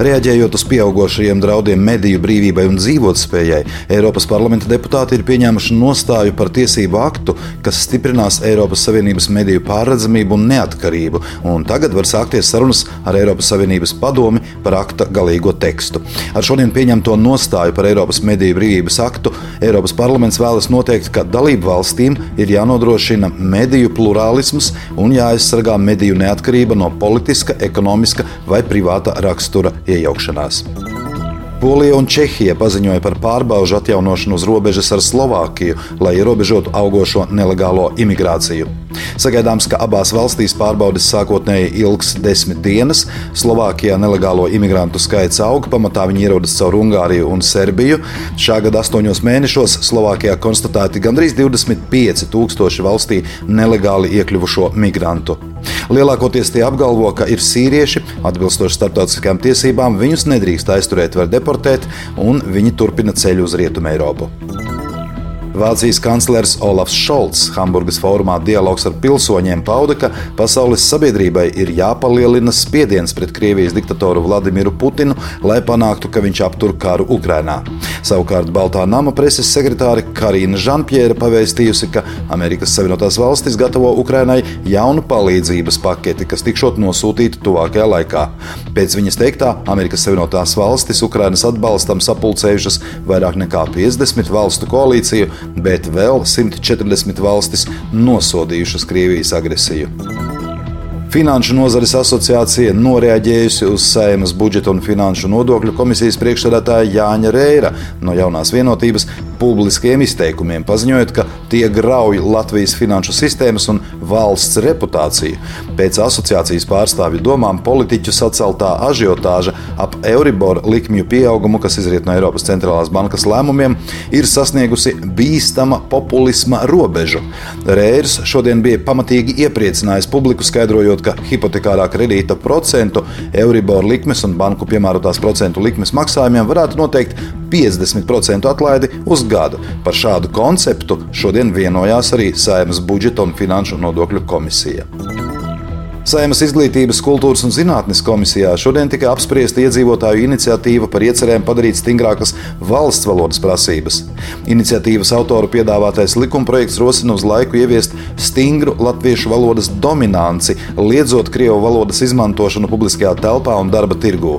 Reaģējot uz pieaugušajiem draudiem mediju brīvībai un dzīvotspējai, Eiropas parlamenta deputāti ir pieņēmuši nostāju par tiesību aktu, kas stiprinās Eiropas Savienības mediju pārredzamību un neatkarību, un tagad var sākties sarunas ar Eiropas Savienības padomi par akta galīgo tekstu. Ar šodien pieņemto nostāju par Eiropas mediju brīvības aktu Eiropas parlaments vēlas noteikt, ka dalību valstīm ir jānodrošina mediju plurālisms un jāaizsargā mediju neatkarība no politiska, ekonomiska vai privāta rakstura iejaukšanās. Polija un Čehija paziņoja par pārbaužu atjaunošanu uz robežas ar Slovākiju, lai ierobežotu augošo nelegālo imigrāciju. Sagaidāms, ka abās valstīs pārbaudes sākotnēji ilgs desmit dienas. Slovākijā nelegālo imigrantu skaits aug, pamatā viņi ierodas caur Ungāriju un Serbiju. Šā gada astoņos mēnešos Slovākijā konstatēti gandrīz 25 tūkstoši valstī nelegāli iekļuvušo migrantu. Lielākoties tie apgalvo, ka ir sīrieši, atbilstoši starptautiskajām tiesībām, viņus nedrīkst aizturēt vai deportēt, un viņi turpina ceļu uz Rietumu Eiropu. Vācijas kanclers Olafs Šolts Hamburgas fórumā Dialogs ar pilsoņiem pauda, ka pasaules sabiedrībai ir jāpalielina spiediens pret Krievijas diktatoru Vladimiru Putinu, lai panāktu, ka viņš aptur karu Ukrainā. Savukārt Baltā nama preses sekretāre Karina Žanpjēra pavēstījusi, ka Amerikas Savienotās valstis gatavo Ukrainai jaunu palīdzības paketi, kas tikšot nosūtīta tuvākajā laikā. Pēc viņas teiktā, Amerikas Savienotās valstis Ukrainas atbalstam sapulcējušas vairāk nekā 50 valstu koalīciju, bet vēl 140 valstis nosodījušas Krievijas agresiju. Finanšu nozares asociācija noreaģējusi uz Seimas budžeta un finanšu nodokļu komisijas priekšsēdētāja Jāņa Reira no jaunās vienotības publiskiem izteikumiem, paziņojot, ka tie grauj Latvijas finanšu sistēmas un valsts reputāciju. Pēc asociācijas pārstāvju domām politiķu saceltā ažiotāža ap Euribor likmju pieaugumu, kas izriet no Eiropas centrālās bankas lēmumiem, ir sasniegusi bīstama populisma robežu. Reirs šodien bija pamatīgi iepriecinājis publiku skaidrojot, ka hipotekārā kredīta procentu, Euribor likmes un banku piemērotās procentu likmes maksājumiem varētu noteikt 50% atlaidi uz gadu. Par šādu konceptu šodien vienojās arī Saimas budžeta un finanšu nodokļu komisija. Saimas izglītības, kultūras un zinātnes komisijā šodien tika apspriesta iedzīvotāju iniciatīva par iecerēm padarīt stingrākas valsts valodas prasības. Iniciatīvas autoru piedāvātais likumprojekts rosina uz laiku ieviest stingru latviešu valodas dominanci, liedzot krievu valodas izmantošanu publiskajā telpā un darba tirgū.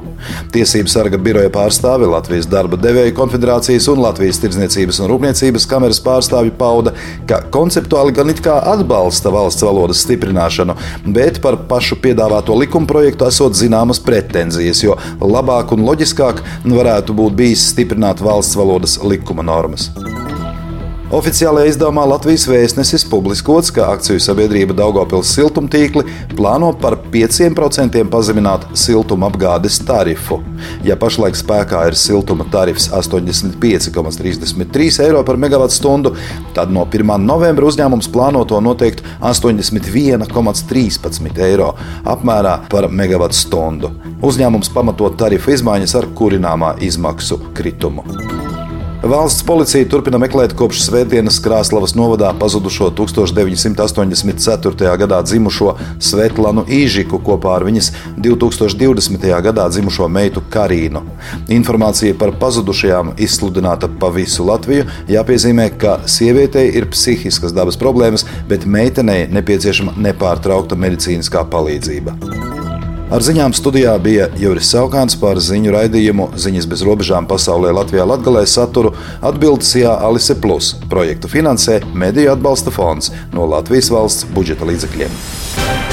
Tiesību sarga biroja pārstāvi Latvijas darba devēju konfederācijas un Latvijas tirdzniecības un rūpniecības kameras pārstāvi pauda, ka konceptuāli gan it kā atbalsta valsts valodas stiprināšanu, bet par pašu piedāvāto likumprojektu esot zināmas pretenzijas, jo labāk un loģiskāk varētu būt bijis stiprināt valsts valodas likuma normas. Oficiālajā izdevumā Latvijas vēstnesis publiskots, ka akciju sabiedrība Daugopils siltumtīkli plāno par 5% pazemināt siltumapgādes tarifu. Ja pašlaik spēkā ir siltuma tarifs 85,33 eiro par megawattstundu, tad no 1. novembra uzņēmums plāno to noteikt 81,13 eiro apmērā par megawattstundu. Uzņēmums pamato tarifu izmaiņas ar kurināmā izmaksu kritumu. Valsts policija turpina meklēt kopš Svētdienas Krāslavas novadā pazudušo 1984. gadā dzimušo Svetlanu Īžiku kopā ar viņas 2020. gadā dzimušo meitu Karīnu. Informācija par pazudušajām izsludināta pa visu Latviju. Jāpiezīmē, ka sievietei ir psihiskas dabas problēmas, bet meitenei nepieciešama nepārtraukta medicīniskā palīdzība. Ar ziņām studijā bija Juris Saukāns par ziņu raidījumu Ziņas bez robežām pasaulē Latvijā Latgalē saturu atbildes Jā Alise Plus. Projektu finansē Mediju atbalsta fonds no Latvijas valsts budžeta līdzekļiem.